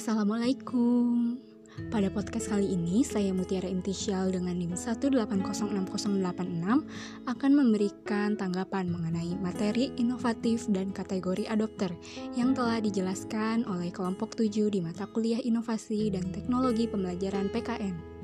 Assalamualaikum. Pada podcast kali ini, saya Mutiara Intisyal dengan NIM 1806086 akan memberikan tanggapan mengenai materi inovatif dan kategori adopter yang telah dijelaskan oleh kelompok 7 di mata kuliah inovasi dan teknologi pembelajaran PKN.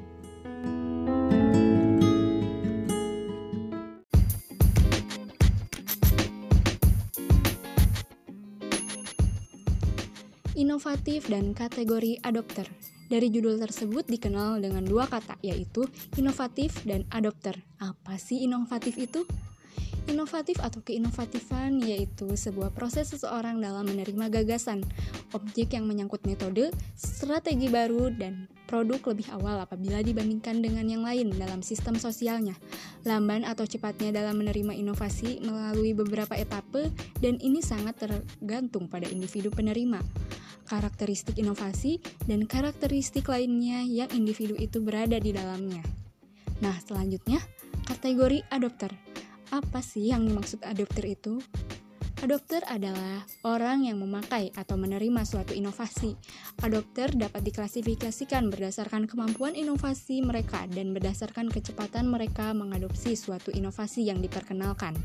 Inovatif, dan kategori adopter. Dari judul tersebut dikenal dengan dua kata, yaitu inovatif dan adopter. Apa sih inovatif itu? Inovatif atau keinovatifan yaitu sebuah proses seseorang dalam menerima gagasan, objek yang menyangkut metode, strategi baru, dan produk lebih awal apabila dibandingkan dengan yang lain dalam sistem sosialnya. Lamban atau cepatnya dalam menerima inovasi melalui beberapa etape, dan ini sangat tergantung pada individu penerima karakteristik inovasi, dan karakteristik lainnya yang individu itu berada di dalamnya. Nah, selanjutnya, kategori adopter. Apa sih yang dimaksud adopter itu? Adopter adalah orang yang memakai atau menerima suatu inovasi. Adopter dapat diklasifikasikan berdasarkan kemampuan inovasi mereka dan berdasarkan kecepatan mereka mengadopsi suatu inovasi yang diperkenalkan.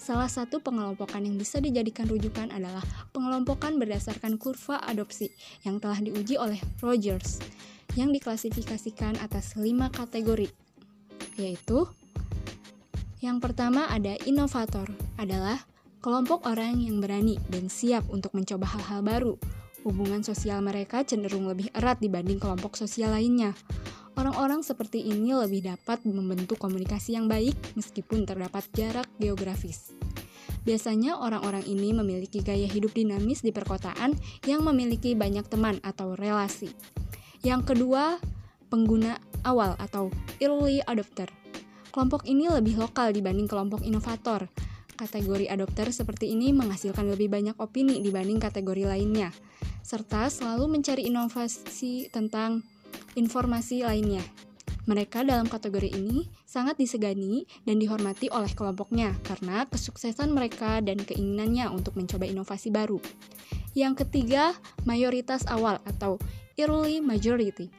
Salah satu pengelompokan yang bisa dijadikan rujukan adalah pengelompokan berdasarkan kurva adopsi yang telah diuji oleh Rogers yang diklasifikasikan atas lima kategori, yaitu yang pertama ada inovator, adalah kelompok orang yang berani dan siap untuk mencoba hal-hal baru. Hubungan sosial mereka cenderung lebih erat dibanding kelompok sosial lainnya. Orang-orang seperti ini lebih dapat membentuk komunikasi yang baik meskipun terdapat jarak geografis. Biasanya orang-orang ini memiliki gaya hidup dinamis di perkotaan yang memiliki banyak teman atau relasi. Yang kedua, pengguna awal atau early adopter. Kelompok ini lebih lokal dibanding kelompok inovator. Kategori adopter seperti ini menghasilkan lebih banyak opini dibanding kategori lainnya, serta selalu mencari inovasi tentang informasi lainnya. Mereka dalam kategori ini sangat disegani dan dihormati oleh kelompoknya karena kesuksesan mereka dan keinginannya untuk mencoba inovasi baru. Yang ketiga, mayoritas awal atau early majority.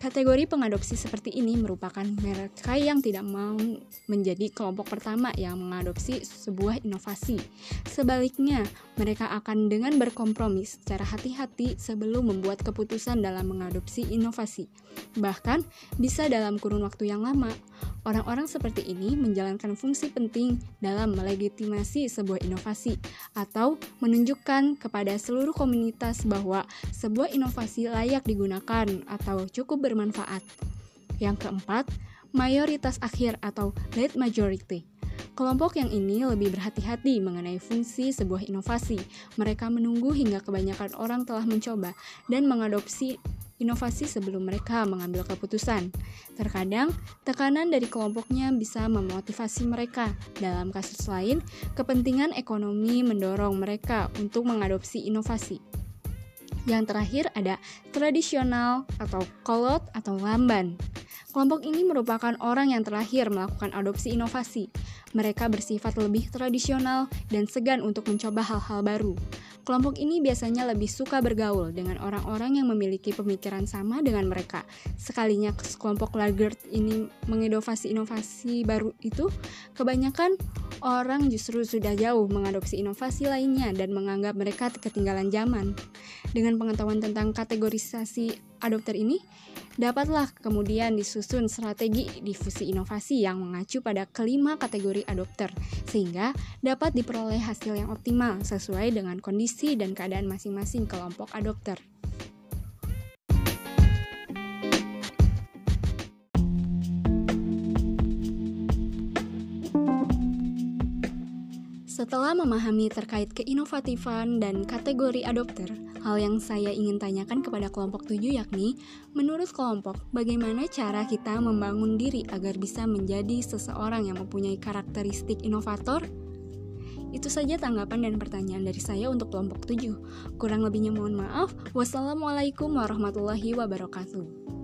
Kategori pengadopsi seperti ini merupakan mereka yang tidak mau menjadi kelompok pertama yang mengadopsi sebuah inovasi. Sebaliknya, mereka akan dengan berkompromi secara hati-hati sebelum membuat keputusan dalam mengadopsi inovasi. Bahkan, bisa dalam kurun waktu yang lama. Orang-orang seperti ini menjalankan fungsi penting dalam melegitimasi sebuah inovasi atau menunjukkan kepada seluruh komunitas bahwa sebuah inovasi layak digunakan atau cukup bermanfaat. Yang keempat, mayoritas akhir atau late majority. Kelompok yang ini lebih berhati-hati mengenai fungsi sebuah inovasi. Mereka menunggu hingga kebanyakan orang telah mencoba dan mengadopsi inovasi sebelum mereka mengambil keputusan. Terkadang, tekanan dari kelompoknya bisa memotivasi mereka. Dalam kasus lain, kepentingan ekonomi mendorong mereka untuk mengadopsi inovasi. Yang terakhir ada tradisional atau kolot atau lamban. Kelompok ini merupakan orang yang terakhir melakukan adopsi inovasi. Mereka bersifat lebih tradisional dan segan untuk mencoba hal-hal baru. Kelompok ini biasanya lebih suka bergaul dengan orang-orang yang memiliki pemikiran sama dengan mereka. Sekalinya kelompok laggard ini menginovasi inovasi baru itu, kebanyakan orang justru sudah jauh mengadopsi inovasi lainnya dan menganggap mereka ketinggalan zaman. Dengan pengetahuan tentang kategorisasi adopter ini, dapatlah kemudian disusun strategi difusi inovasi yang mengacu pada kelima kategori adopter, sehingga dapat diperoleh hasil yang optimal sesuai dengan kondisi dan keadaan masing-masing kelompok adopter. Setelah memahami terkait keinovatifan dan kategori adopter, hal yang saya ingin tanyakan kepada kelompok tujuh yakni, menurut kelompok, bagaimana cara kita membangun diri agar bisa menjadi seseorang yang mempunyai karakteristik inovator? Itu saja tanggapan dan pertanyaan dari saya untuk kelompok tujuh. Kurang lebihnya mohon maaf. Wassalamualaikum warahmatullahi wabarakatuh.